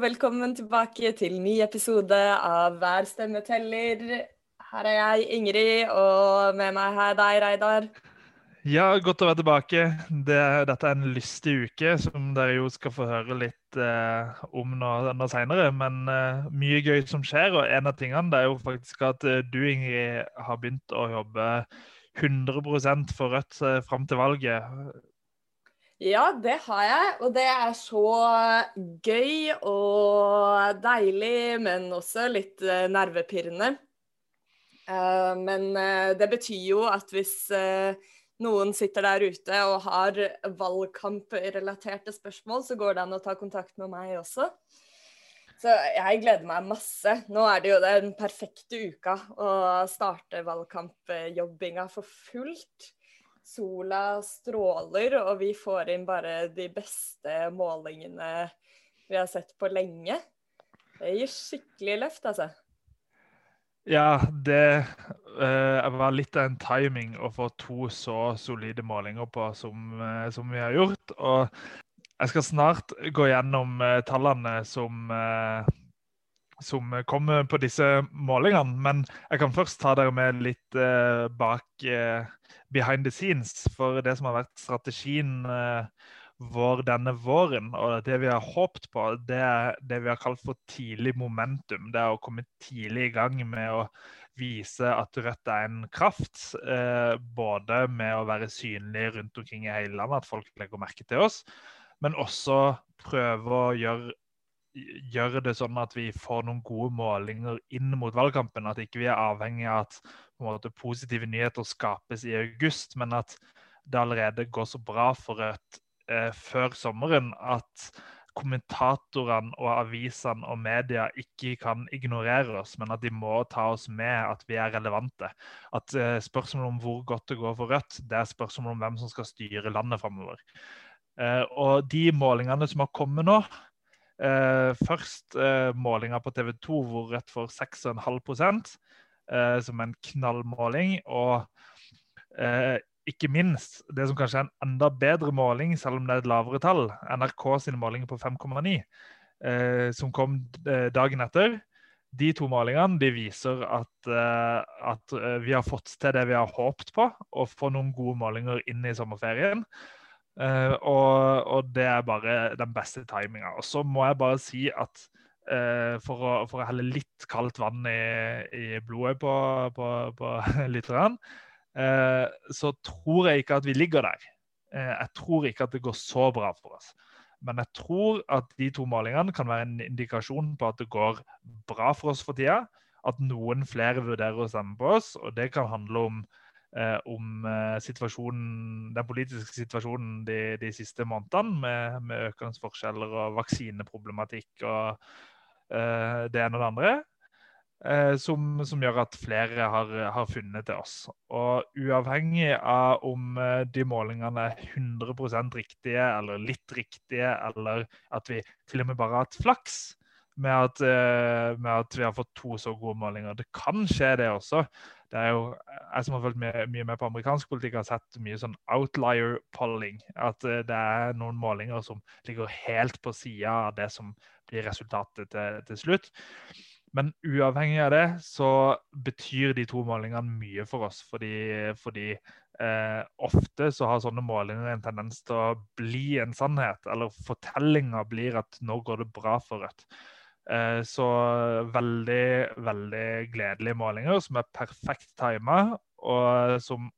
velkommen tilbake til ny episode av Hver stemme teller. Her er jeg, Ingrid, og med meg her deg, Reidar. Ja, godt å være tilbake. Det, dette er en lystig uke som dere jo skal få høre litt eh, om nå, nå seinere. Men eh, mye gøy som skjer, og en av tingene det er jo faktisk at eh, du, Ingrid, har begynt å jobbe 100 for Rødt eh, fram til valget. Ja, det har jeg. Og det er så gøy og deilig, men også litt uh, nervepirrende. Uh, men uh, det betyr jo at hvis noen sitter der ute og har valgkamprelaterte spørsmål, så går det an å ta kontakt med meg også. Så jeg gleder meg masse. Nå er det jo den perfekte uka å starte valgkampjobbinga for fullt sola stråler, og vi får inn bare de beste målingene vi har sett på lenge. Det gir skikkelig løft, altså. Ja, det uh, var litt av en timing å få to så solide målinger på som, uh, som vi har gjort. Og jeg skal snart gå gjennom uh, tallene som som kommer på disse målingene. Men jeg kan først ta dere med litt eh, bak eh, behind the scenes. For det som har vært strategien eh, vår denne våren, og det vi har håpet på, det er det vi har kalt for tidlig momentum. Det er å komme tidlig i gang med å vise at Rødt er en kraft. Eh, både med å være synlig rundt omkring i hele landet, at folk legger merke til oss. Men også prøve å gjøre gjøre det sånn at vi får noen gode målinger inn mot valgkampen. At ikke vi er avhengig av at måte, positive nyheter skapes i august, men at det allerede går så bra for Rødt eh, før sommeren at kommentatorene og avisene og media ikke kan ignorere oss, men at de må ta oss med, at vi er relevante. At eh, Spørsmålet om hvor godt det går for Rødt, det er spørsmålet om hvem som skal styre landet framover. Eh, og de målingene som har kommet nå, Eh, først eh, målinga på TV 2 hvor Rødt får 6,5 eh, som en knallmåling. Og eh, ikke minst det som kanskje er en enda bedre måling, selv om det er et lavere tall, NRK sine målinger på 5,9, eh, som kom eh, dagen etter. De to målingene de viser at, at vi har fått til det vi har håpet på, å få noen gode målinger inn i sommerferien. Uh, og, og, det er bare den beste timinga. Og så må jeg bare si at uh, for, å, for, å, helle litt kaldt vann i, i blodet på, på, på lytterne, uh, så tror jeg ikke at vi ligger der. jeg tror ikke at det går så bra for oss. Men jeg tror at de to målingene kan være en indikasjon på at det går bra for oss for tida. At noen flere vurderer å stemme på oss, og det kan handle om eh, om situasjonen, den politiske situasjonen de, de siste månedene, med, med, økende forskjeller og vaksineproblematikk og eh, det ene og det andre. Eh, som, som, gjør at flere har, har, funnet til oss. Og uavhengig av om eh, de målingene er 100% riktige eller litt riktige, eller at vi til og med bare har hatt flaks med at, eh, med at vi har fått to så gode målinger. Det kan skje, det også det er jo, Jeg som har fulgt mye, med på amerikansk politikk, har sett mye sånn outlier polling. At uh, det er noen målinger som ligger helt på sida av det som blir resultatet til, til, slutt. Men uavhengig av det, så betyr de to målingene mye for oss. Fordi, fordi uh, ofte så har sånne målinger en tendens til å bli en sannhet. Eller fortellinga blir at nå går det bra for Rødt. Eh, så veldig, veldig gledelige målinger som er perfekt tima, og som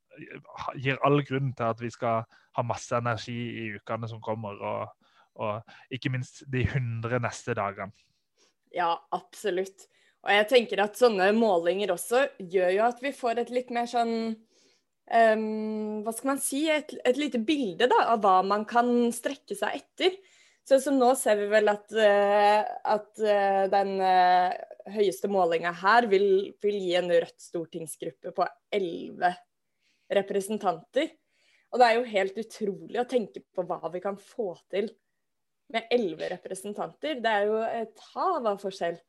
gir all grunn til at vi skal ha masse energi i ukene som kommer, og, og ikke minst de 100 neste dagene. Ja, absolutt. Og jeg tenker at sånne målinger også gjør jo at vi får et litt mer sånn um, Hva skal man si? Et, et lite bilde da, av hva man kan strekke seg etter. Så som nå ser vi vel at, uh, at uh, den uh, høyeste målinga her vil, vil, gi en Rødt stortingsgruppe på elleve representanter. Og det er jo helt utrolig å tenke på hva vi kan få til med elleve representanter. Det er jo et hav av forskjell.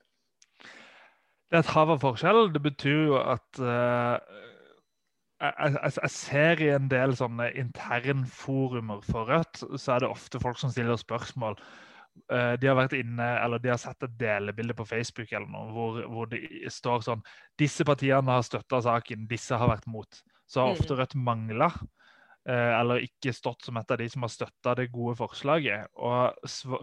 Det er et hav av forskjell. Det betyr jo at jeg, jeg, jeg, ser i en del sånne internforumer for Rødt, så er det ofte folk som stiller spørsmål eh, de har vært inne, eller de har sett et delebilde på Facebook eller noe, hvor, hvor det står sånn Disse partiene har støtta saken, disse har vært mot. Så har ofte Mm. Rødt mangla. Eller ikke stått som et av de som har støtta det gode forslaget. Og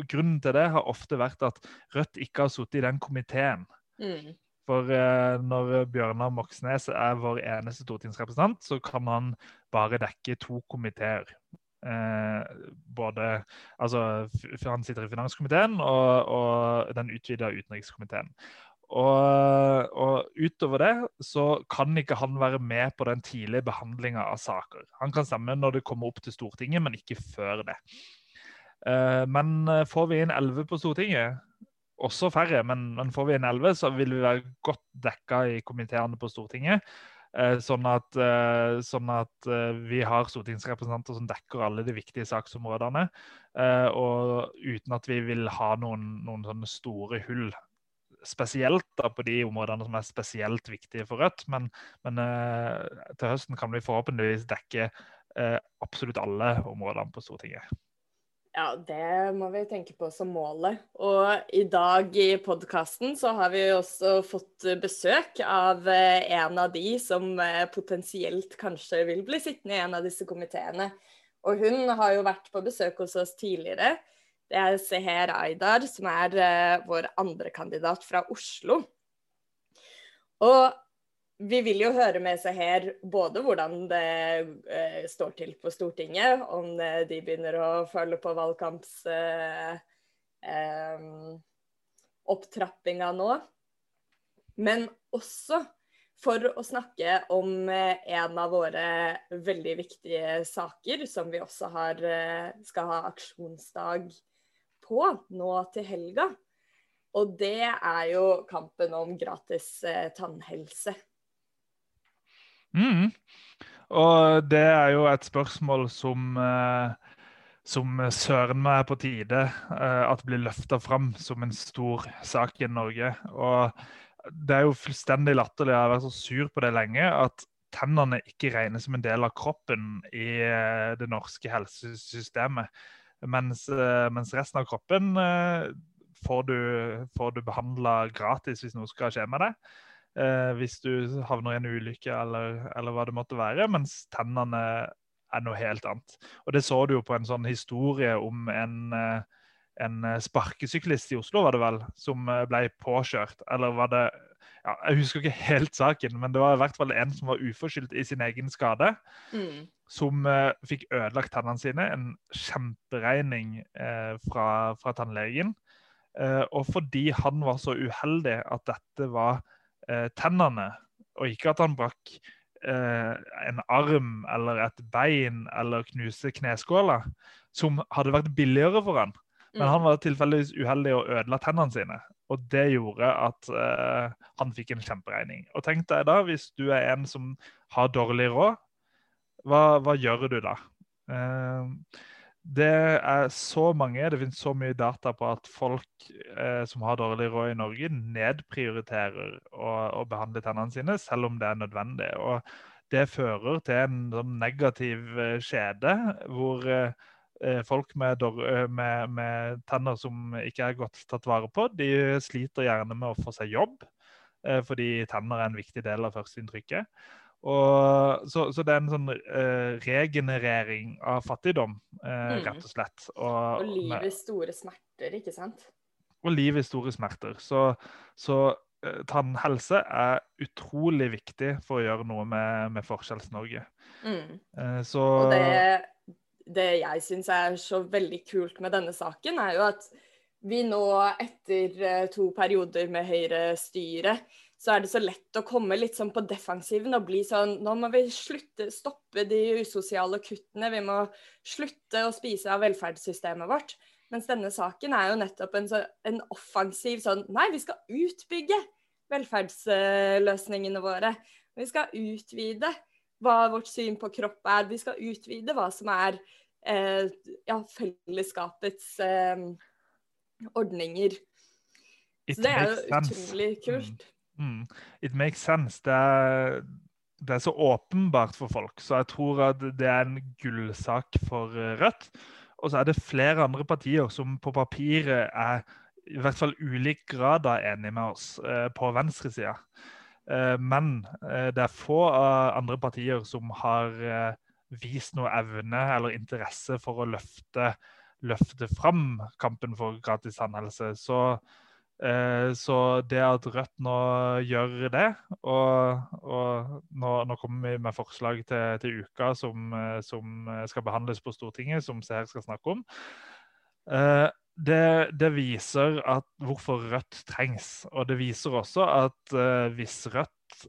Grunnen til det har ofte vært at Rødt ikke har sittet i den komiteen. Mm. For eh, når Bjørnar Moxnes er vår eneste stortingsrepresentant, så kan han bare dekke to komiteer. Eh, både Altså, han sitter i finanskomiteen og, og den utvida utenrikskomiteen. Og, og utover det så kan ikke han være med på den tidlige behandlinga av saker. Han kan stemme når det kommer opp til Stortinget, men ikke før det. Eh, men eh, får vi inn elleve på Stortinget, også færre, men, men får vi en elleve, så vil vi være godt dekka i komiteene på Stortinget. Eh, sånn at, eh, sånn at eh, vi har stortingsrepresentanter som dekker alle de viktige saksområdene. og uten at vi vil ha noen, noen sånne store hull. Spesielt da på de områdene som er spesielt viktige for Rødt. Men, men til høsten kan vi forhåpentligvis dekke absolutt alle områdene på Stortinget. Ja, det må vi tenke på som målet. Og i dag i podkasten så har vi også fått besøk av eh, en av de som eh, potensielt kanskje vil bli sittende i en av disse komiteene. Og hun har jo vært på besøk hos oss tidligere. Det er Seher Aydar, som er vår andre kandidat fra Oslo. Og vi vil jo høre med seg her både hvordan det eh, står til på Stortinget, om eh, de begynner å følge på valgkampsopptrappinga Eh, eh, nå. Men også for å snakke om eh, en av våre veldig viktige saker, som vi også har, eh, skal ha aksjonsdag på nå til helga. Og det er jo kampen om gratis tannhelse. Mm. Og det er jo et spørsmål som, eh, som søren meg er på tide eh, at blir løfta fram som en stor sak i Norge. Og det er jo fullstendig latterlig, jeg har vært så sur på det lenge, at tennene ikke regnes som en del av kroppen i eh, det norske helsesystemet. Mens, mens resten av kroppen får du, får du behandla gratis hvis noe skal skje med deg. Eh, hvis du havner i en ulykke eller, eller hva det måtte være, mens tennene er noe helt annet. Og Det så du jo på en sånn historie om en, eh, en sparkesyklist i Oslo, var det vel, som eh, ble påkjørt. Eller var det ja, Jeg husker ikke helt saken, men det var i hvert fall en som var uforskyldt i sin egen skade. Mm. Som eh, fikk ødelagt tennene sine. En kjemperegning eh, fra, fra tannlegen. Eh, og fordi han var så uheldig at dette var eh, tennene, og ikke at han brakk eh, en arm eller et bein eller knuste kneskåla, som hadde vært billigere for han. Men han var tilfeldigvis uheldig og ødela tennene sine. Og det gjorde at eh, han fikk en kjemperegning. Og tenk deg da, hvis du er en som har dårlig råd, hva, hva gjør du da? Eh, det er så mange, det finnes så mye data på at folk eh, som har dårlig råd i Norge, nedprioriterer å, å behandle tennene sine, selv om det er nødvendig. Og det fører til en sånn negativ eh, skjede hvor eh, eh, folk med, eh, med, med tenner som ikke er godt tatt vare på, de sliter gjerne med å få seg jobb, eh, fordi tenner er en viktig del av førsteinntrykket. Og, så, så det er en sånn uh, regenerering av fattigdom, uh, Mm. rett og slett. Og Og, livets store smerter, ikke sant? og liv i store smerter. Så, så uh, tannhelse er utrolig viktig for å gjøre noe med, med Forskjells-Norge. Mm. Så Og det, det jeg syns er så veldig kult med denne saken, er jo at vi nå, etter to perioder med Høyre-styre, så er det så lett å komme litt sånn på defensiven og bli sånn Nå må vi slutte, stoppe de usosiale kuttene. Vi må slutte å spise av velferdssystemet vårt. Mens denne saken er jo nettopp en, så, en offensiv sånn Nei, vi skal utbygge velferdsløsningene våre. Vi skal utvide hva vårt syn på kropp er. Vi skal utvide hva som er eh, ja, fellesskapets eh, ordninger. it Så det er jo utrolig kult. Mm. It makes sense. Det er, det er så åpenbart for folk, så jeg tror at det er en gullsak for eh, Rødt. og så er det flere andre partier som på papiret er i hvert fall ulik grad av enige med oss eh, på venstresida. Eh, men eh, det er få av andre partier som har eh, vist noe evne eller interesse for å løfte, løfte fram kampen for gratis tannhelse. Så Eh, så det at Rødt nå gjør det, og, og nå, nå, kommer vi med forslag til, til uka som, eh, som, skal behandles på Stortinget, som Seher skal snakke om, eh, det, det, viser at hvorfor Rødt trengs. Og det viser også at hvis Rødt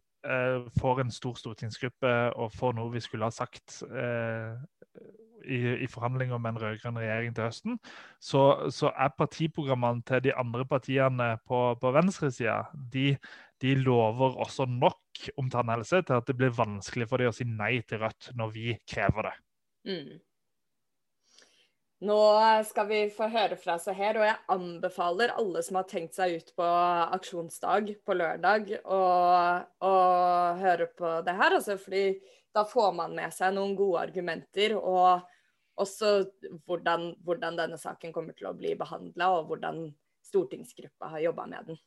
får en stor stortingsgruppe og får noe vi skulle ha sagt i, i forhandlinger med en rød-grønn regjering til høsten, så, så, er partiprogrammene til de andre partiene på, på venstresida de, de lover også nok om tannhelse til at det blir vanskelig for dem å si nei til Rødt når vi krever det. Mm. Nå skal vi få høre fra seg her, og jeg anbefaler alle som har tenkt seg ut på aksjonsdag på lørdag, å høre på det her. Altså, fordi da får man med seg noen gode argumenter. Og også hvordan, hvordan denne saken kommer til å bli behandla, og hvordan stortingsgruppa har jobba med den.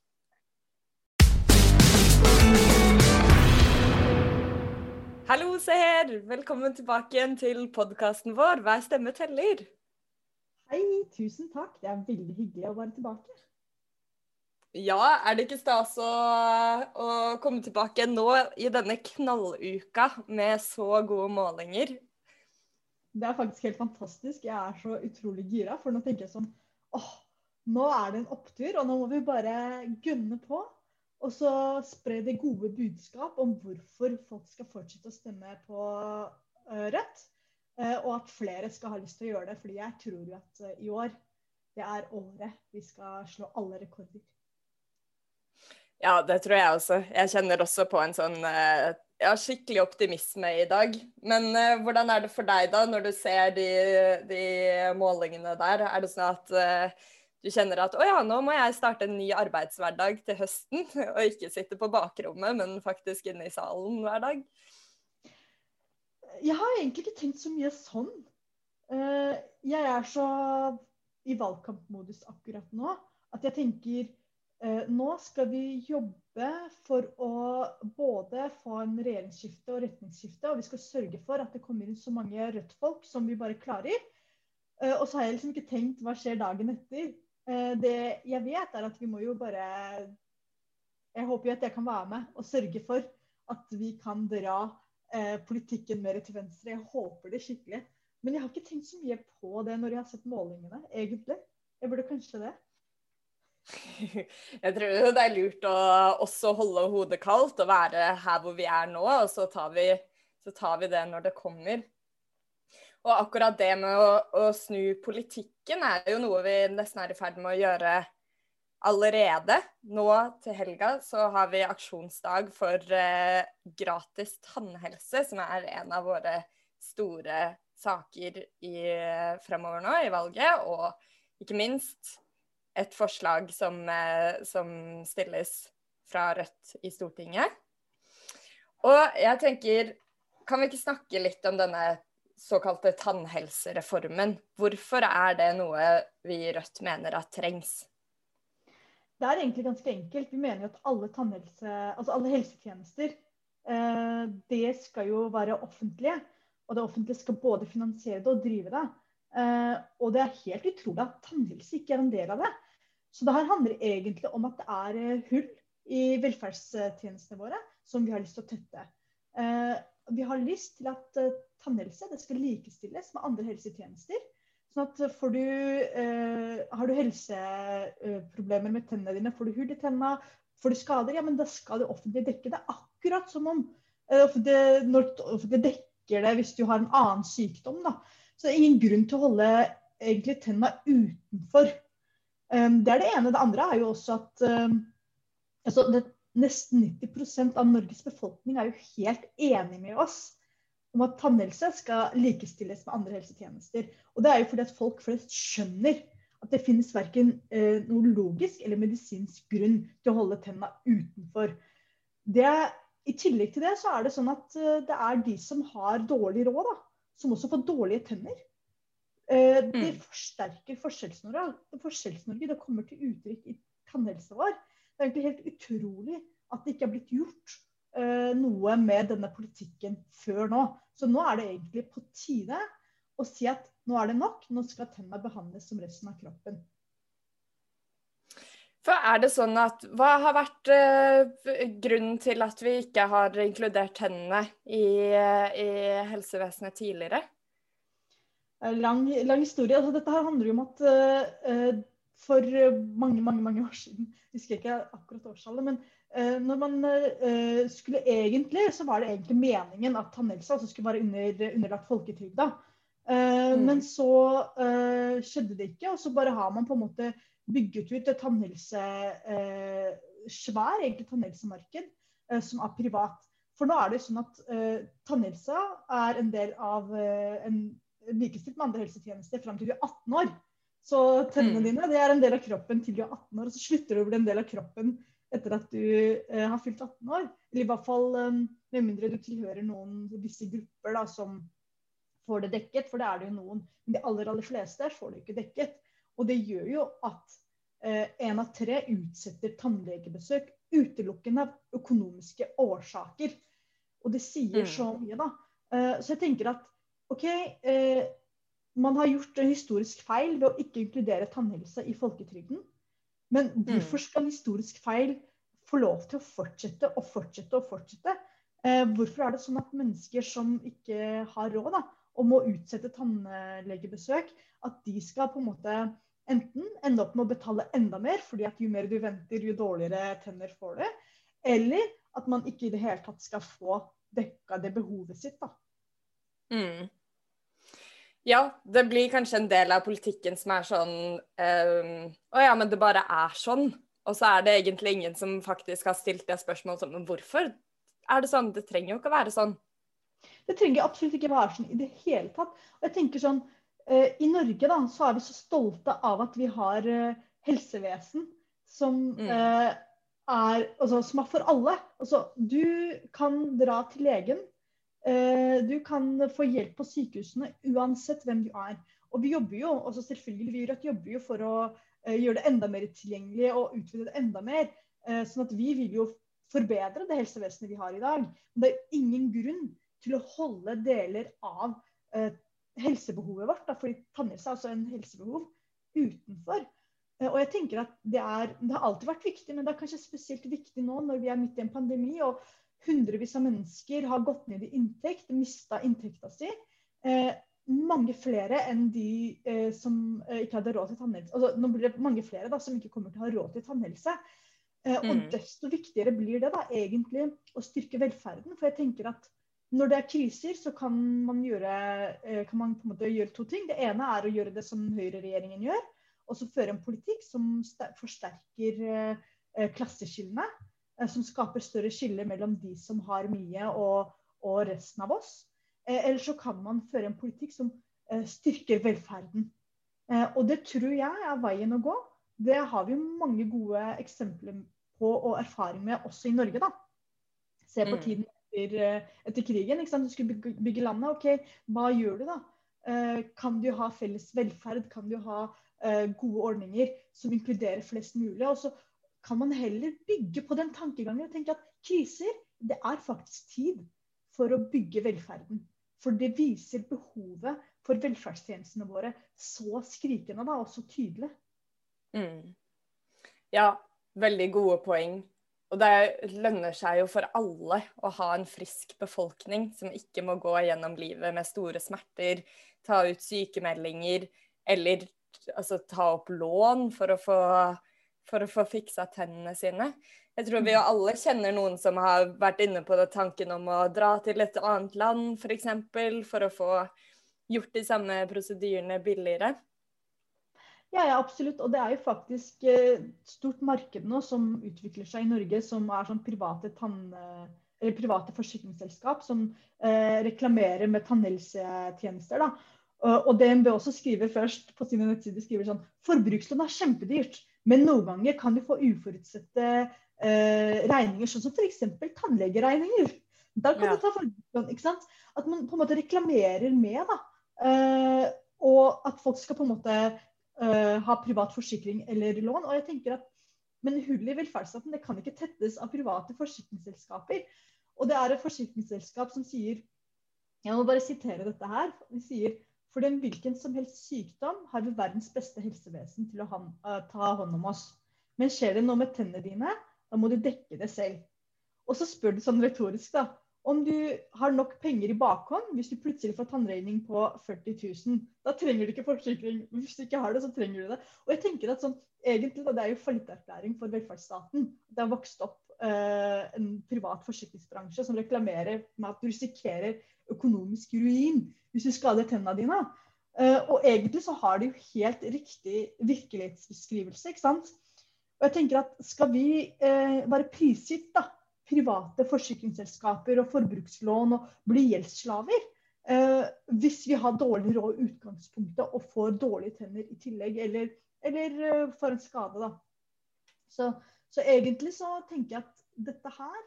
Hallo, Seher! Velkommen tilbake igjen til podkasten vår Hver stemme teller. Hei, tusen takk. Det er veldig hyggelig å være tilbake. Ja, er det ikke stas å, å komme tilbake nå i denne knalluka med så gode målinger? Det er faktisk helt fantastisk. Jeg er så utrolig gira. For nå tenker jeg sånn åh, nå er det en opptur, og nå må vi bare gunne på. Og så spre det gode budskap om hvorfor folk skal fortsette å stemme på uh, Rødt. Uh, og at flere skal ha lyst til å gjøre det. fordi jeg tror jo at uh, i år, det er året vi skal slå alle rekorder. Ja, det tror jeg også. Jeg kjenner også på en sånn ja, skikkelig optimisme i dag. Men uh, hvordan er det for deg da, når du ser de, de målingene der? Er det sånn at uh, du kjenner at å ja, nå må jeg starte en ny arbeidshverdag til høsten, og ikke sitte på bakrommet, men faktisk inne i salen hver dag? Jeg har egentlig ikke tenkt så mye sånn. Uh, jeg er så i valgkampmodus akkurat nå at jeg tenker Eh, nå skal vi jobbe for å både få en regjeringsskifte og retningsskifte, og vi skal sørge for at det kommer inn så mange Rødt-folk som vi bare klarer. Eh, og så har jeg liksom ikke tenkt hva skjer dagen etter. Eh, det jeg vet, er at vi må jo bare Jeg håper jo at jeg kan være med og sørge for at vi kan dra politikken mer til venstre. Jeg håper det skikkelig. Men jeg har ikke tenkt så mye på det når jeg har sett målingene, egentlig. Jeg burde kanskje det. Jeg tror det er lurt å også holde hodet kaldt og være her hvor vi er nå, og så tar vi, så tar vi det når det kommer. Og akkurat det med å, å, snu politikken er jo noe vi nesten er i ferd med å gjøre allerede. Nå til helga så har vi aksjonsdag for eh, gratis tannhelse, som er en av våre store saker i, fremover nå i valget. Og ikke minst et forslag som, eh, som, stilles fra Rødt i Stortinget. Og jeg tenker, kan vi ikke snakke litt om denne såkalte tannhelsereformen? Hvorfor er det noe vi i Rødt mener at trengs? Det er egentlig ganske enkelt. Vi mener at alle, altså alle helsetjenester eh, det skal jo være offentlige. Og det offentlige skal både finansiere det og drive det. Eh, og det er helt utrolig at tannhelse ikke er en del av det. Så det her handler egentlig om at det er eh, hull i velferdstjenestene våre som vi har lyst til å tette. Eh, vi har lyst til at eh, tannhelse skal likestilles med andre helsetjenester. Sånn at du, Har du helseproblemer med tennene dine, får du hull i tennene, får du skader, ja, men da skal det offentlige dekke det. Akkurat som om det, når det dekker det hvis du har en annen sykdom. Da. Så det er ingen grunn til å holde egentlig tennene utenfor det er det ene. Det andre er jo også at um, altså det, nesten 90% av Norges befolkning er jo helt enig med oss om at tannhelse skal likestilles med andre helsetjenester. Og det er jo fordi at folk flest skjønner at det finnes verken eh, noe logisk eller medisinsk grunn til å holde tennene utenfor. Det, I tillegg til det så er det sånn at uh, det er de som har dårlig råd, da, som også får dårlige tenner. Eh, det Mm. forsterker Forskjells-Norge. Det Forskjells-Norge det kommer til uttrykk i tannhelsa vår. Det er egentlig helt utrolig at det ikke har blitt gjort eh, noe med denne politikken før nå. Så nå er det egentlig på tide å si at nå er det nok. Nå skal tennene behandles som resten av kroppen. For er det sånn at Hva har vært eh, grunnen til at vi ikke har inkludert tennene i, i helsevesenet tidligere? Lang, lang historie. Altså, dette her handler jo om at eh, for mange, mange mange år siden, jeg husker ikke akkurat årstallet, men uh, når man uh, skulle egentlig, så var det egentlig meningen at tannhelsa altså skulle være under, underlagt folketrygda. Mm. Men så skjedde det ikke, og så bare har man på en måte bygget ut et tannhelse, svær egentlig tannhelsemarked som er privat. For nå er det sånn at uh, tannhelsa er en del av uh, en likestilt med andre helsetjenester fram til du er 18 år. Så tennene Mm. dine det er en del av kroppen til du er 18 år, og så slutter du å bli en del av kroppen etter at du eh, har fylt 18 år. Eller i hvert fall eh, med mindre du tilhører noen visse grupper da, som får det dekket, for det er det jo noen. Men de aller, aller fleste får det ikke dekket. Og det gjør jo at én av tre utsetter tannlegebesøk utelukkende av økonomiske årsaker. Og det sier Mm. så mye, da. Eh, så jeg tenker at OK, eh, man har gjort en historisk feil ved å ikke inkludere tannhelse i folketrygden. Men hvorfor skal en historisk feil få lov til å fortsette og fortsette og fortsette? Eh, hvorfor er det sånn at mennesker som ikke har råd da, og må utsette tannlegebesøk, at de skal på en måte enten ende opp med å betale enda mer, fordi at jo mer du venter, jo dårligere tenner får du, eller at man ikke i det hele tatt skal få dekka det behovet sitt. da. Mm. Ja, det blir kanskje en del av politikken som er sånn ehm, Å ja, men det bare er sånn. Og så er det egentlig ingen som faktisk har stilt det spørsmålet sånn Men hvorfor er det sånn? Det trenger jo ikke å være sånn. Det trenger absolutt ikke være sånn i det hele tatt. Og jeg tenker sånn, uh, I Norge da, så er vi så stolte av at vi har uh, helsevesen som, Mm. uh, er, altså, som er for alle. Altså, du kan dra til legen. Eh, du kan få hjelp på sykehusene uansett hvem du er. Og vi jobber jo, også selvfølgelig vi jobber jo for å eh, gjøre det enda mer tilgjengelig og utvide det enda mer. Eh, sånn at vi vil jo forbedre det helsevesenet vi har i dag. Men det er ingen grunn til å holde deler av eh, helsebehovet vårt, da, fordi tannhelse er altså en helsebehov, utenfor. Og jeg tenker at det, er, det har alltid vært viktig, men det er kanskje spesielt viktig nå når vi er midt i en pandemi og hundrevis av mennesker har gått ned i inntekt, mista inntekta si. Eh, mange flere enn de eh, som eh, ikke hadde råd til tannhelse. Altså, nå blir det mange flere da, som ikke kommer til å ha råd til tannhelse. Eh, og Mm. desto viktigere blir det da egentlig å styrke velferden. For jeg tenker at når det er kriser, så kan man gjøre, eh, kan man på en måte gjøre to ting. Det ene er å gjøre det som høyreregjeringen gjør, og så føre en politikk som forsterker eh, klasseskillene. Eh, Som skaper større skille mellom de som har mye og, og resten av oss. Eh, Eller så kan man føre en politikk som eh, styrker velferden. Og det tror jeg er veien å gå. Det har vi mange gode eksempler på og erfaring med også i Norge. da. Se på Mm. tiden etter, etter krigen. Du skulle bygge, bygge landet. ok, Hva gjør du da? Kan du ha felles velferd? Kan du ha gode ordninger som inkluderer flest mulig? Og så kan man heller bygge på den tankegangen og tenke at kriser, det er faktisk tid for å bygge velferden. For det viser behovet for velferdstjenestene våre så skrikende da, og så tydelig. Mm. Ja, veldig gode poeng. Og det lønner seg jo for alle å ha en frisk befolkning som ikke må gå gjennom livet med store smerter, ta ut sykemeldinger eller altså, ta opp lån for å få, for å få fiksa tennene sine. Jeg tror vi jo alle kjenner noen som har vært inne på det tanken om å dra til et annet land f.eks. For, eksempel, for å få gjort de samme prosedyrene billigere. Ja, ja, absolutt. Og det er jo faktisk et stort marked nå som utvikler seg i Norge, som er sånn private, tann, eller private forsikringsselskap som eh, reklamerer med tannhelsetjenester. da. Og, og DNB også skriver først på sine nettsider skriver sånn Forbrukslån er kjempedyrt, men noen ganger kan du få uforutsette eh, regninger, sånn som f.eks. tannlegeregninger. Da kan Ja. du ta forbrukslån. ikke sant? At man på en måte reklamerer med da, eh, og at folk skal på en måte uh, ha privat forsikring eller lån. Og jeg tenker at Men hullet i velferdsstaten det kan ikke tettes av private forsikringsselskaper. Og det er et forsikringsselskap som sier Jeg må bare sitere dette her. De sier for den hvilken som helst sykdom har vi verdens beste helsevesen til å han, uh, ta hånd om oss. Men skjer det noe med tennene dine, da må du dekke det selv. Og så spør du sånn retorisk, da. Om du har nok penger i bakhånd hvis du plutselig får tannregning på 40 000, da trenger du ikke forsikring. Hvis du ikke har det, så trenger du det. Og jeg tenker at sånn, egentlig, Det er jo fallitterklæring for velferdsstaten. Det har vokst opp eh, en privat forsikringsbransje som reklamerer med at du risikerer økonomisk ruin hvis du skader tennene dine. Eh, og egentlig så har de jo helt riktig virkelighetsbeskrivelse. ikke sant? Og jeg tenker at Skal vi eh, være prisgitt da, private forsikringsselskaper og forbrukslån og bli gjeldsslaver eh, hvis vi har dårlig råd i utgangspunktet og får dårlige tenner i tillegg, eller, eller uh, får en skade, da. Så, så, egentlig så tenker jeg at dette her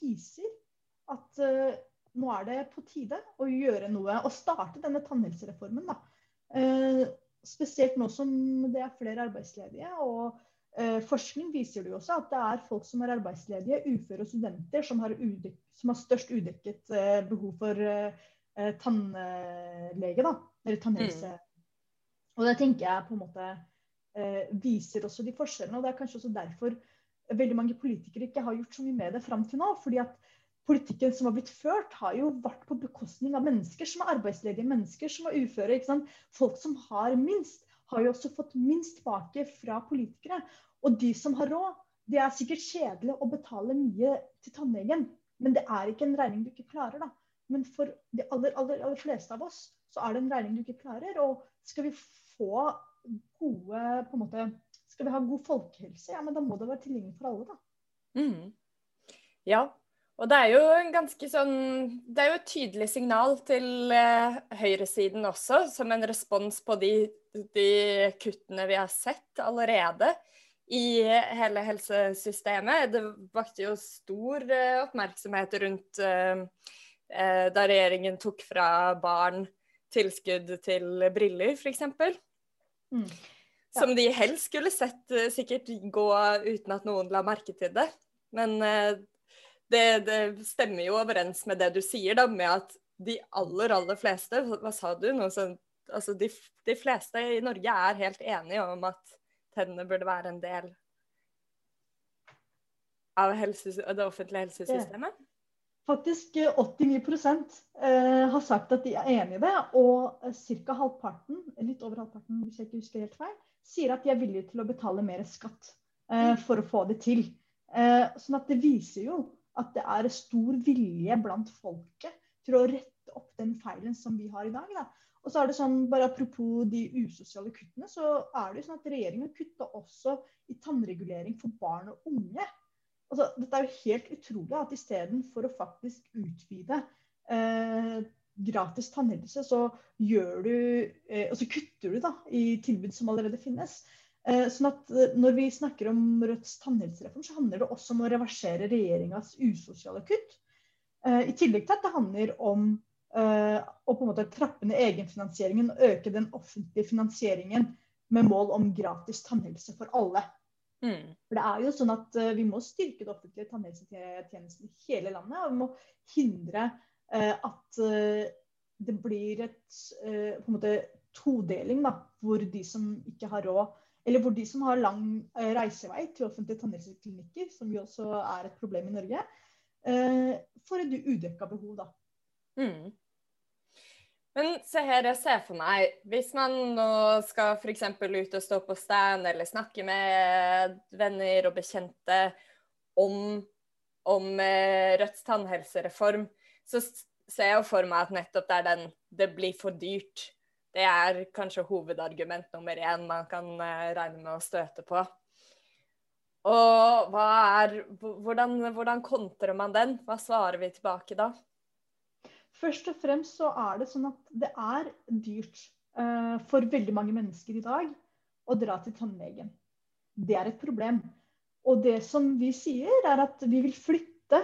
viser at uh, nå er det på tide å gjøre noe og starte denne tannhelsereformen. da. Eh, spesielt nå som det er flere arbeidsledige. og Eh, forskning viser det jo også at det er folk som er arbeidsledige, uføre og studenter, som har, udek, som har størst udekket eh, behov for eh, tannlege, da. Eller tannhelse. Mm. Og det tenker jeg på en måte viser også de forskjellene. Og det er kanskje også derfor veldig mange politikere ikke har gjort så mye med det fram til nå. fordi at politikken som har blitt ført, har jo vært på bekostning av mennesker som er arbeidsledige, mennesker som er uføre. ikke sant? Folk som har minst har jo også fått minst tilbake fra politikere. Og de som har råd, det er sikkert kjedelig å betale mye til tannlegen, men det er ikke en regning du ikke klarer, da. Men for de aller, aller, aller fleste av oss så er det en regning du ikke klarer. Og skal vi få gode på en måte, Skal vi ha god folkehelse, ja, men da må det være tilgjengelig for alle, da. Mm. Ja, og det er jo en ganske sånn Det er jo et tydelig signal til eh, høyresiden også, som en respons på de, de, kuttene vi har sett allerede i hele helsesystemet. Det vakte jo stor eh, oppmerksomhet rundt eh, eh da regjeringen tok fra barn tilskudd til briller, f.eks. Mm. Ja. Som de helst skulle sett eh, sikkert gå uten at noen la merke til det. Men eh, det, det, stemmer jo overens med det du sier, da, med at de aller, aller fleste Hva sa du? Noe sånt, altså de, de, fleste i Norge er helt enige om at tennene burde være en del av helse, det offentlige helsesystemet? Faktisk 89 eh, eh, har sagt at de er enig i det. Og ca. halvparten, litt over halvparten hvis jeg ikke husker helt feil, sier at de er villige til å betale mer skatt eh, mm. for å få det til. sånn at det viser jo at det er stor vilje blant folket til å rette opp den feilen som vi har i dag. Da. Og så er det sånn, bare Apropos de usosiale kuttene, så er det jo sånn at regjeringen kutter også i tannregulering for barn og unge. Altså, dette er jo helt utrolig at istedenfor å faktisk utvide eh, gratis tannhelse, så, gjør du, eh, og så kutter du da, i tilbud som allerede finnes. Eh, sånn at eh, Når vi snakker om Rødts tannhelsereform, så handler det også om å reversere regjeringas usosiale kutt. Eh, I tillegg til at det handler om å på en måte trappe ned egenfinansieringen og øke den offentlige finansieringen med mål om gratis tannhelse for alle. Mm. For det er jo sånn at Vi må styrke det offentlige tannhelsetjenesten i hele landet. Og vi må hindre at det blir et på en måte todeling, da, hvor de som ikke har råd, eller hvor de som har lang eh, reisevei til offentlige tannhelseklinikker, som jo også er et problem i Norge, eh, får et udekka behov, da. Mm. Men se her, jeg ser for meg, hvis man nå skal f.eks. ut og stå på stand eller snakke med venner og bekjente om, om eh, Rødts tannhelsereform, så ser jeg for meg at nettopp det er den det blir for dyrt. Det er kanskje hovedargument nummer én man kan eh, regne med å støte på. Og er, hvordan, hvordan kontrer man den? Hva svarer vi tilbake da? Først og fremst så er det sånn at det er dyrt uh, for veldig mange mennesker i dag å dra til tannlegen. Det er et problem. Og det som vi sier, er at vi vil flytte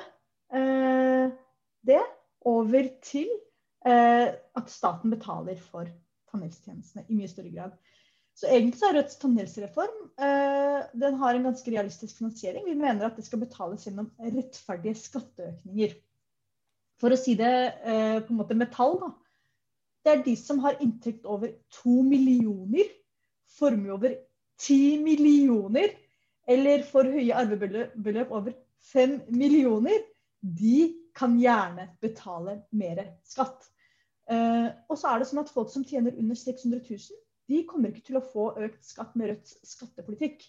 uh, det over til uh, at staten betaler for tannhelsetjenestene i mye større grad. Så egentlig så er Rødts tannhelsereform eh, den har en ganske realistisk finansiering. Vi mener at det skal betales gjennom rettferdige skatteøkninger. For å si det eh, på en måte med tall, da. Det er de som har inntekt over to millioner, formue over ti millioner, eller for høye arvebeløp over fem millioner, de kan gjerne betale mer skatt. Eh, og så er det sånn at folk som tjener under 600 000, de kommer ikke til å få økt skatt med Rødts skattepolitikk.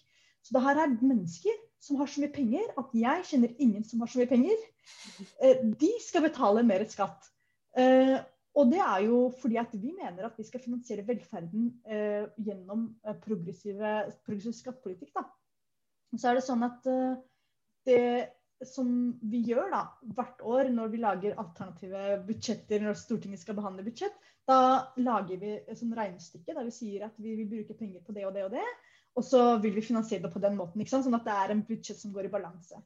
Så det her er mennesker som har så mye penger at jeg kjenner ingen som har så mye penger. Eh, de skal betale mer skatt. Eh, og det er jo fordi at vi mener at vi skal finansiere velferden eh, gjennom progressive, progressiv skattepolitikk. Da. Så er det sånn at det som vi gjør da, hvert år når vi lager alternative budsjetter når Stortinget skal behandle budsjett, da lager vi et sånn regnestykke der vi sier at vi vil bruke penger på det og det og det. Og så vil vi finansiere det på den måten, ikke sant? sånn at det er en budsjett som går i balanse.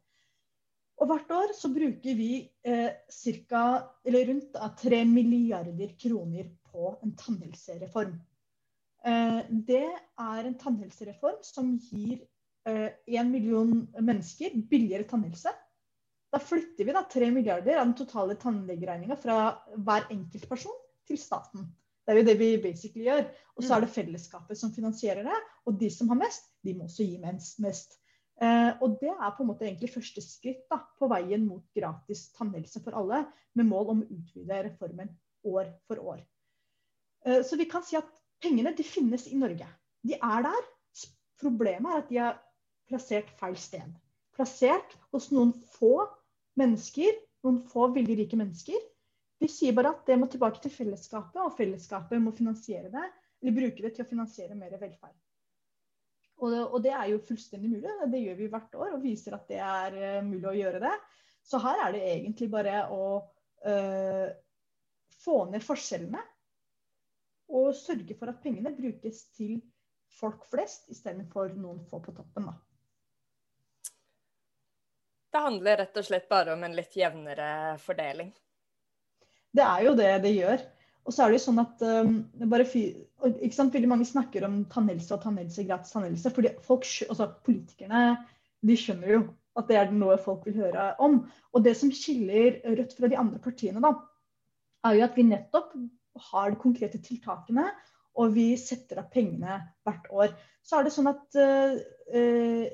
Og hvert år så bruker vi eh, cirka, eller rundt da, 3 milliarder kroner på en tannhelsereform. Eh, det er en tannhelsereform som gir én eh, million mennesker billigere tannhelse. Da flytter vi da 3 milliarder av den totale tannlegeregninga fra hver enkelt person til staten. Det er jo det vi basically gjør. Og så er det fellesskapet som finansierer det. Og de som har mest, de må også gi mest. Eh, og det er på en måte egentlig første skritt da, på veien mot gratis tannhelse for alle, med mål om å utvide reformen år for år. Eh, så vi kan si at pengene de finnes i Norge. De er der. Problemet er at de er plassert feil sted. Plassert hos noen få mennesker, noen få veldig rike mennesker vi sier bare at det må tilbake til fellesskapet, og fellesskapet må finansiere det, eller bruke det til å finansiere mer velferd. Og det, og det er jo fullstendig mulig. Det gjør vi hvert år og viser at det er uh, mulig å gjøre det. Så her er det egentlig bare å øh, få ned forskjellene og sørge for at pengene brukes til folk flest istedenfor noen få på toppen. Da. Det handler rett og slett bare om en litt jevnere fordeling. Det er jo det det gjør. Og så er det jo sånn at um, ikke sant, Veldig mange snakker om tannhelse og tannhelse, gratis tannhelse. fordi folk, altså Politikerne de skjønner jo at det er noe folk vil høre om. Og det som skiller Rødt fra de andre partiene, da, er jo at vi nettopp har de konkrete tiltakene, og vi setter av pengene hvert år. Så er det sånn at uh, uh,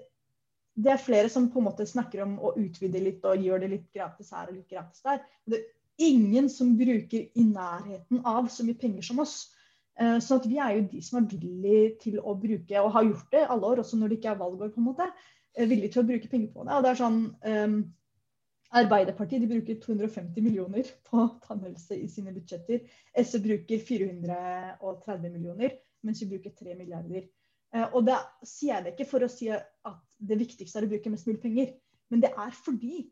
det er flere som på en måte snakker om å utvide litt og gjøre det litt gratis her og litt gratis der. Det er ingen som bruker i nærheten av så mye penger som oss. Eh, så vi er jo de som er villige til å bruke, og har gjort det alle år, også når det ikke er valgår, på en måte, eh, villige til å bruke penger på det. Og det er sånn, um, Arbeiderpartiet de bruker 250 millioner på tannhelse i sine budsjetter. SV bruker 430 millioner, mens vi bruker 3 milliarder. Uh, og da sier jeg det ikke for å si at det viktigste er å bruke mest mulig penger, men det er fordi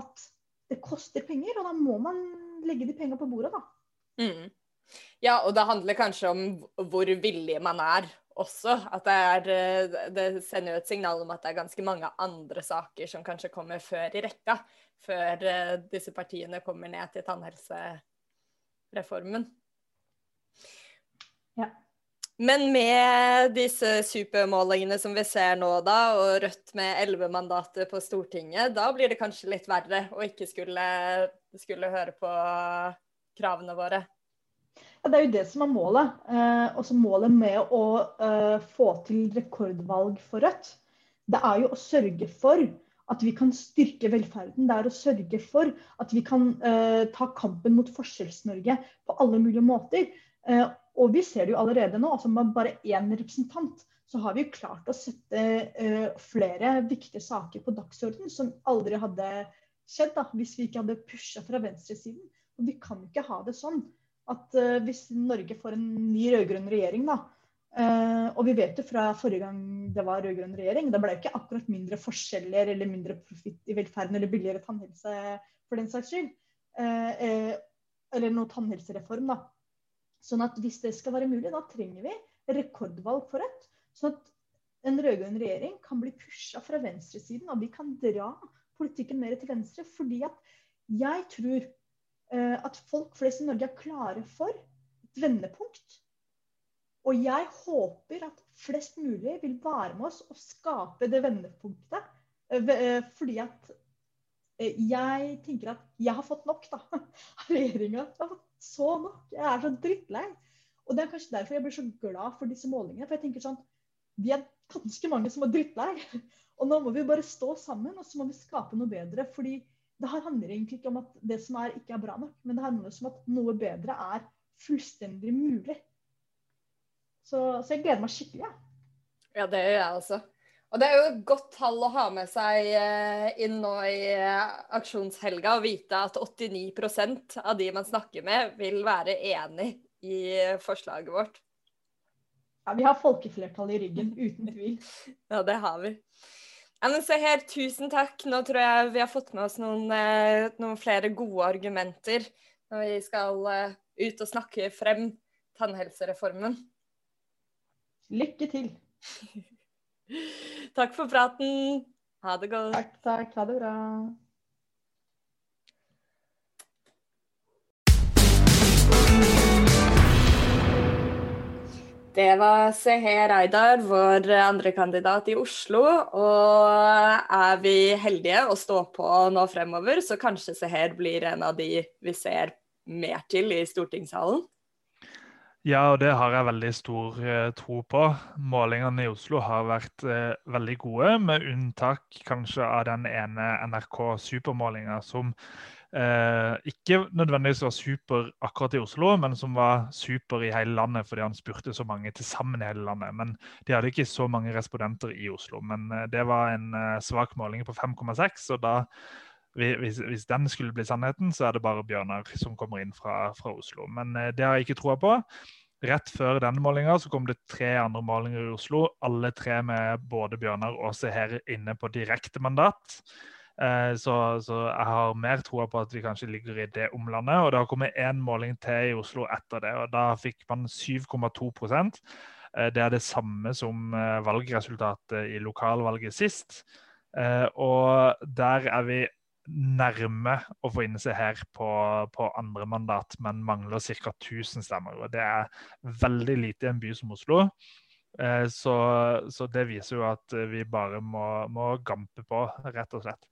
at det koster penger, og da må man legge de pengene på bordet, da. Mm. Ja, og det handler kanskje om hvor villig man er også. At det er Det sender jo et signal om at det er ganske mange andre saker som kanskje kommer før i rekka. Før eh, disse partiene kommer ned til tannhelsereformen. Men med disse supermålingene som vi ser nå, da, og Rødt med elleve mandater på Stortinget, da blir det kanskje litt verre å ikke skulle, skulle høre på kravene våre? Ja, Det er jo det som er målet. Eh, også målet med å eh, få til rekordvalg for Rødt. Det er jo å sørge for at vi kan styrke velferden. Det er å sørge for at vi kan eh, ta kampen mot Forskjells-Norge på alle mulige måter. Eh, og vi ser det jo allerede nå. altså Med bare én representant så har vi klart å sette uh, flere viktige saker på dagsorden som aldri hadde skjedd da, hvis vi ikke hadde pusha fra venstresiden. Og vi kan ikke ha det sånn at uh, hvis Norge får en ny rød-grønn regjering, da, uh, og vi vet jo fra forrige gang det var rød-grønn regjering, da ble det ikke akkurat mindre forskjeller eller mindre profitt i velferden eller billigere tannhelse for den saks skyld. eller noe tannhelsereform, da. Sånn at hvis det skal være mulig, da trenger vi rekordvalg for Rødt. Sånn at en rød-grønn regjering kan bli pusha fra venstresiden, og vi kan dra politikken mer til venstre. Fordi at jeg tror uh, at folk flest i Norge er klare for et vendepunkt. Og jeg håper at flest mulig vil være med oss og skape det vendepunktet. Eh, eh, fordi at eh, jeg tenker at jeg har fått nok da, regjeringa. Har fått så nok. Jeg er så drittlei. Og det er kanskje derfor jeg blir så glad for disse målingene. For jeg tenker sånn Vi er ganske mange som er drittlei. Og nå må vi bare stå sammen, og så må vi skape noe bedre. fordi det handler egentlig ikke om at det som er, ikke er bra nok, men det handler om at noe bedre er fullstendig mulig. Så, så jeg gleder meg skikkelig. Ja. ja, det gjør jeg også. Og det er jo et godt tall å ha med seg eh, inn nå i eh, aksjonshelga og vite at 89% av de man snakker med, vil være enig i forslaget vårt. Ja, Vi har folkeflertallet i ryggen, uten tvil. ja, det har vi. Ja, men se her, tusen takk. Nå tror jeg vi har fått med oss noen, eh, noen flere gode argumenter når vi skal ut og snakke frem tannhelsereformen. Lykke til. takk for praten. Ha det godt. Takk, takk. Ha det bra. Det var Seher Aydar, vår andrekandidat i Oslo. Og er vi heldige og står på nå fremover, så kanskje Seher blir en av de vi ser mer til i stortingssalen? Ja, og det har jeg veldig stor eh, tro på. Målingene i Oslo har vært eh, veldig gode, med unntak kanskje av den ene NRK Supermålinga som eh, ikke nødvendigvis var super akkurat i Oslo, men som var super i hele landet fordi han spurte så mange til sammen i hele landet. Men de hadde ikke så mange respondenter i Oslo. Men eh, det var en svak måling på 5,6, og da hvis, hvis, den skulle bli sannheten, så er det bare Bjørnar som kommer inn fra, fra Oslo. Men eh, det har jeg ikke troa på. Rett før denne målinga så kom det tre andre målinger i Oslo, alle tre med både Bjørnar og Seher inne på direkte mandat. Eh, så, så, jeg har mer troa på at vi kanskje ligger i det omlandet. Og det har kommet én måling til i Oslo etter det, og da fikk man 7,2 eh, Det er det samme som valgresultatet i lokalvalget sist. Og der er vi nærme å få inn seg her på, på andre mandat, men mangler ca. 1000 stemmer. og Det er veldig lite i en by som Oslo. Eh, så, så, det viser jo at vi bare må, må gampe på, rett og slett.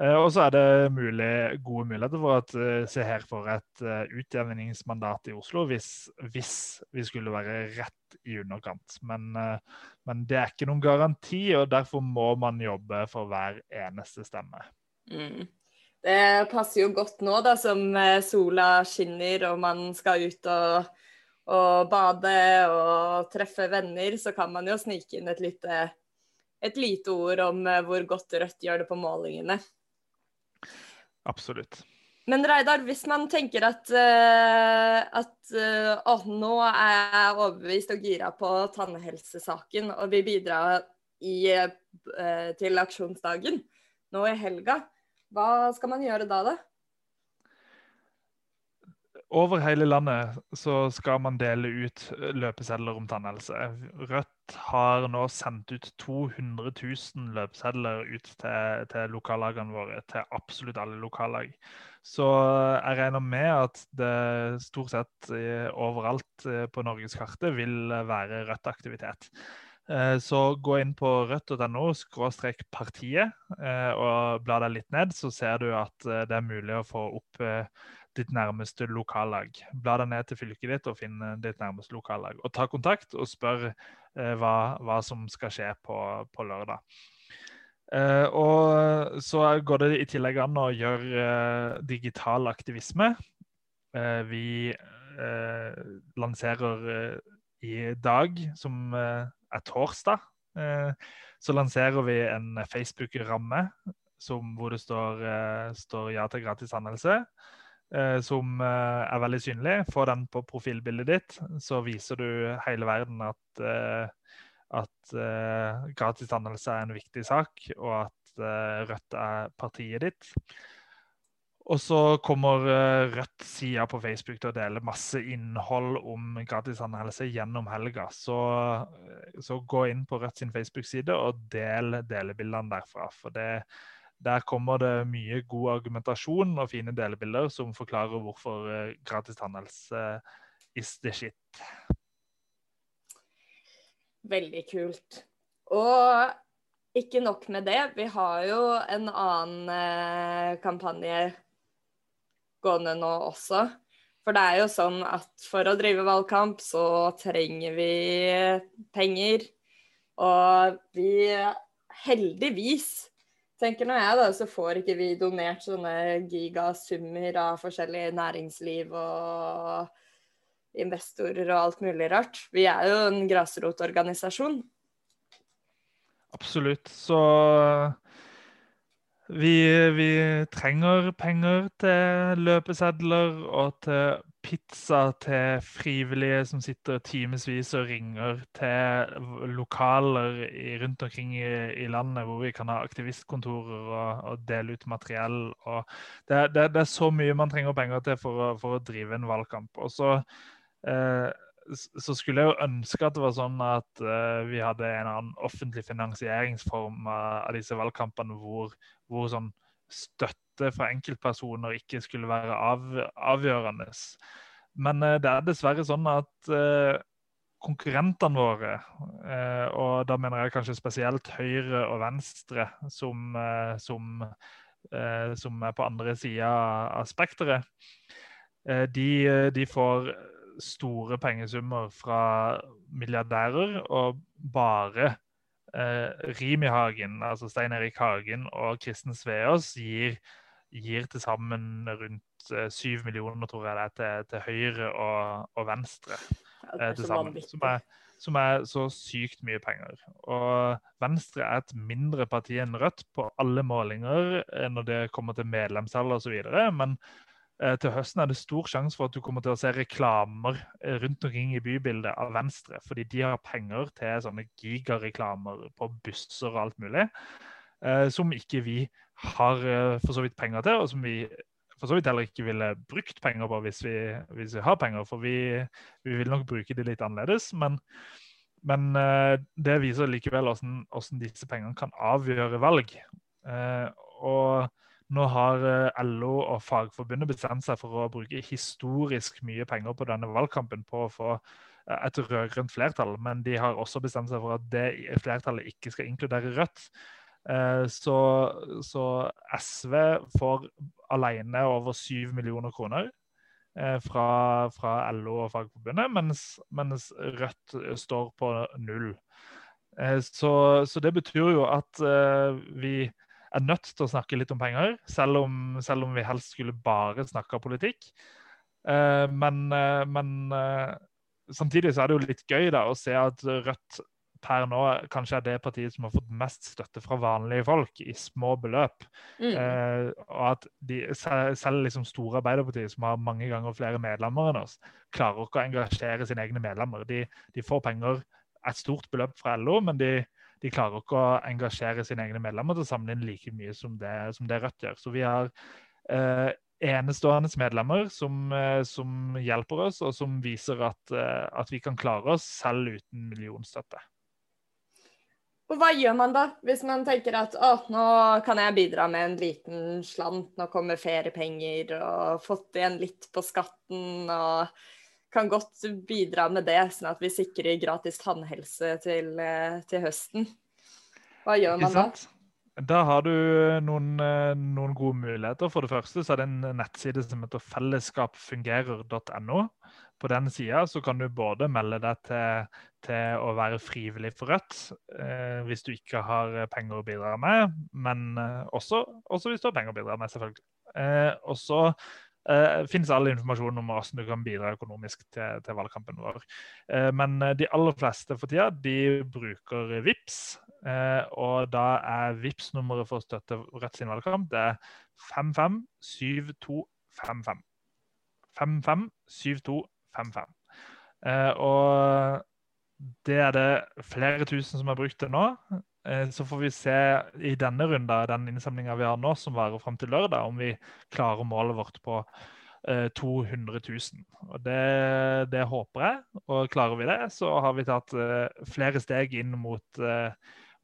Eh, og så er det mulig, gode muligheter for at eh, Seher får et utjevningsmandat i Oslo hvis, hvis, vi skulle være rett i underkant. Men, men, det er ikke noen garanti, og derfor må man jobbe for hver eneste stemme. Mm. Det passer jo godt nå da, som sola skinner og man skal ut og og bade og treffe venner, så kan man jo snike inn et lite, et lite ord om eh, hvor godt Rødt gjør det på målingene. Absolutt. Men Reidar, hvis man tenker at, uh, at å, nå er jeg overbevist og gira på tannhelsesaken og vil bidra i, til aksjonsdagen nå i helga, hva skal man gjøre da, da? Over hele landet så skal man dele ut eh, løpesedler om tannhelse. Rødt har nå sendt ut 200 000 løpesedler ut til, til lokallagene våre. Til absolutt alle lokallag. Så jeg regner med at det stort sett eh, overalt på på norgeskartet vil være Rødt-aktivitet. Så gå inn på rødt.no partiet og bla deg litt ned, så ser du at det er mulig å få opp ditt nærmeste lokallag. Bla deg ned til fylket ditt og finn ditt nærmeste lokallag. Og ta kontakt og spør eh, hva, hva, som skal skje på, på lørdag. Eh, og så går det i tillegg an å gjøre eh, digital aktivisme. Eh, vi eh, lanserer eh, i dag, som er torsdag, så lanserer vi en Facebook-ramme hvor det står, står, 'Ja til gratis anmeldelse'. Eh, som eh, er veldig synlig. Få den på profilbildet ditt, så viser du hele verden at, eh, at gratis dannelse er en viktig sak, og at Rødt er partiet ditt. Og så kommer Rødt-sida på Facebook til å dele masse innhold om gratis tannhelse gjennom helga. Så, så, gå inn på Rødt sin Facebook-side og del delebildene derfra. For det, der kommer det mye god argumentasjon og fine delebilder som forklarer hvorfor eh, gratis tannhelse is the shit. Veldig kult. Og ikke nok med det, vi har jo en annen eh, kampanje gående nå også. For det er jo sånn at for å drive valgkamp, så trenger vi penger. Og vi heldigvis tenker nå jeg da, så får ikke vi donert sånne gigasummer av forskjellig næringsliv og investorer og alt mulig rart. Vi er jo en grasrotorganisasjon. Absolutt. Så vi, vi, trenger penger til løpesedler og til pizza til frivillige som sitter timevis og ringer til lokaler i, rundt omkring i, i, landet hvor vi kan ha aktivistkontorer og, og dele ut materiell. Det, det, det, er så mye man trenger penger til for å, for å drive en valgkamp. Og så, eh, så skulle jeg jo ønske at det var sånn at uh, vi hadde en annen offentlig finansieringsform av, av disse valgkampene hvor, hvor sånn støtte fra enkeltpersoner ikke skulle være av, avgjørende. Men uh, det er dessverre sånn at uh, konkurrentene våre, og da mener jeg kanskje spesielt Høyre og Venstre, som, som, som er på andre sida av spekteret, de, de får store pengesummer fra milliardærer og bare eh, Rimi Hagen, altså Stein Erik Hagen og Kristen Sveås gir, gir til sammen rundt eh, syv millioner, tror jeg det er, til, til Høyre og, og Venstre. Eh, til sammen, som er, som er, så sykt mye penger. Og Venstre er et mindre parti enn Rødt på alle målinger eh, når det kommer til medlemstall osv. Men Eh, til høsten er det stor sjanse for at du kommer til å se reklamer eh, rundt omkring i bybildet av Venstre. Fordi de har penger til sånne gigareklamer på busser og alt mulig. Eh, som ikke vi har for så vidt penger til, og som vi for så vidt heller ikke ville brukt penger på hvis vi, hvis vi har penger. For vi, vi, vil nok bruke det litt annerledes. Men, men det viser likevel hvordan, hvordan, disse pengene kan avgjøre valg. og nå har eh, LO og Fagforbundet bestemt seg for å bruke historisk mye penger på denne valgkampen på å få eh, et rød-grønt flertall, men de har også bestemt seg for at det flertallet ikke skal inkludere Rødt. Eh, så, så SV får alene over 7 millioner kroner fra, fra LO og Fagforbundet, mens, mens, Rødt står på null. Så, så det betyr jo at vi er nødt til å snakke litt om penger, selv om, selv om vi helst skulle bare snakke politikk. Uh, men, uh, men uh, samtidig så er det jo litt gøy da, å se at Rødt per nå kanskje er det partiet som har fått mest støtte fra vanlige folk i små beløp. Mm. og at de, selv liksom store Arbeiderpartiet, som har mange ganger flere medlemmer enn oss, klarer ikke å engasjere sine egne medlemmer. De, de får penger, et stort beløp fra LO, men de, de klarer ikke å engasjere sine egne medlemmer til å samle inn like mye som det, som det Rødt gjør. Så vi har eh, enestående medlemmer som, eh, som, hjelper oss, og som viser at, eh, at, vi kan klare oss selv uten millionstøtte. Og Hva gjør man da, hvis man tenker at å, nå kan jeg bidra med en liten slant, nå kommer feriepenger og fått igjen litt på skatten og kan godt bidra med det, sånn at vi sikrer gratis tannhelse til, eh, til høsten. Hva gjør man da? Da har du noen, eh, noen, gode muligheter. For det første så er det en nettside som heter fellesskapfungerer.no. På den sida kan du både melde deg til, til å være frivillig for Rødt, eh, hvis du ikke har penger å bidra med, men eh, også, også, hvis du har penger å bidra med, selvfølgelig. Eh, og så Uh, finnes all informasjon om hvordan du kan bidra økonomisk til, til valgkampen vår. Uh, men eh, de aller fleste for tida de bruker VIPS, uh, og da er VIPS nummeret for å støtte Rødt sin valgkamp det er 557255. 557255. og det er det flere tusen som har brukt det nå. Eh, så får vi se i denne runden, den innsamlinga vi har nå, som varer fram til lørdag, om vi klarer målet vårt på 200 eh, 000. Og det, det, håper jeg. Og klarer vi det, så har vi tatt eh, flere steg inn mot,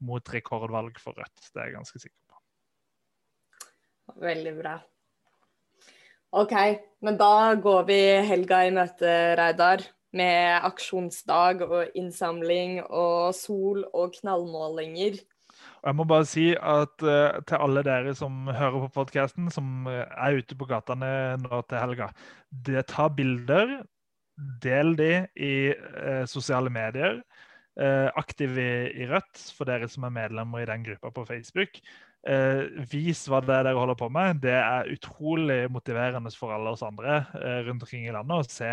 mot rekordvalg for Rødt. Det er jeg ganske sikker på. Veldig bra. OK, men da går vi helga i møte, Reidar, med aksjonsdag og innsamling og sol og knallmålinger. Og jeg må bare si at uh, til alle dere som hører på podkasten, som er ute på gatene nå til helga, det Ta bilder. Del de i uh, sosiale medier. Uh, aktiv i, i, Rødt, for dere som er medlemmer i den gruppa på Facebook. Vis hva det er dere holder på med. Det er utrolig motiverende for alle oss andre rundt omkring i landet å se,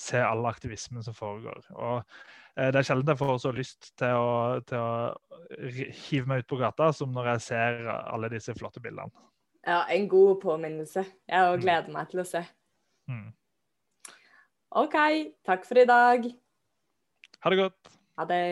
se all aktivismen som foregår. Og Eh, det er sjelden jeg får så lyst til å, til å hive meg ut på gata som når jeg ser alle disse flotte bildene. Ja, en god påminnelse. Jeg mm. gleder meg til å se. Mm. OK. Takk for i dag. Ha det godt. Ha det.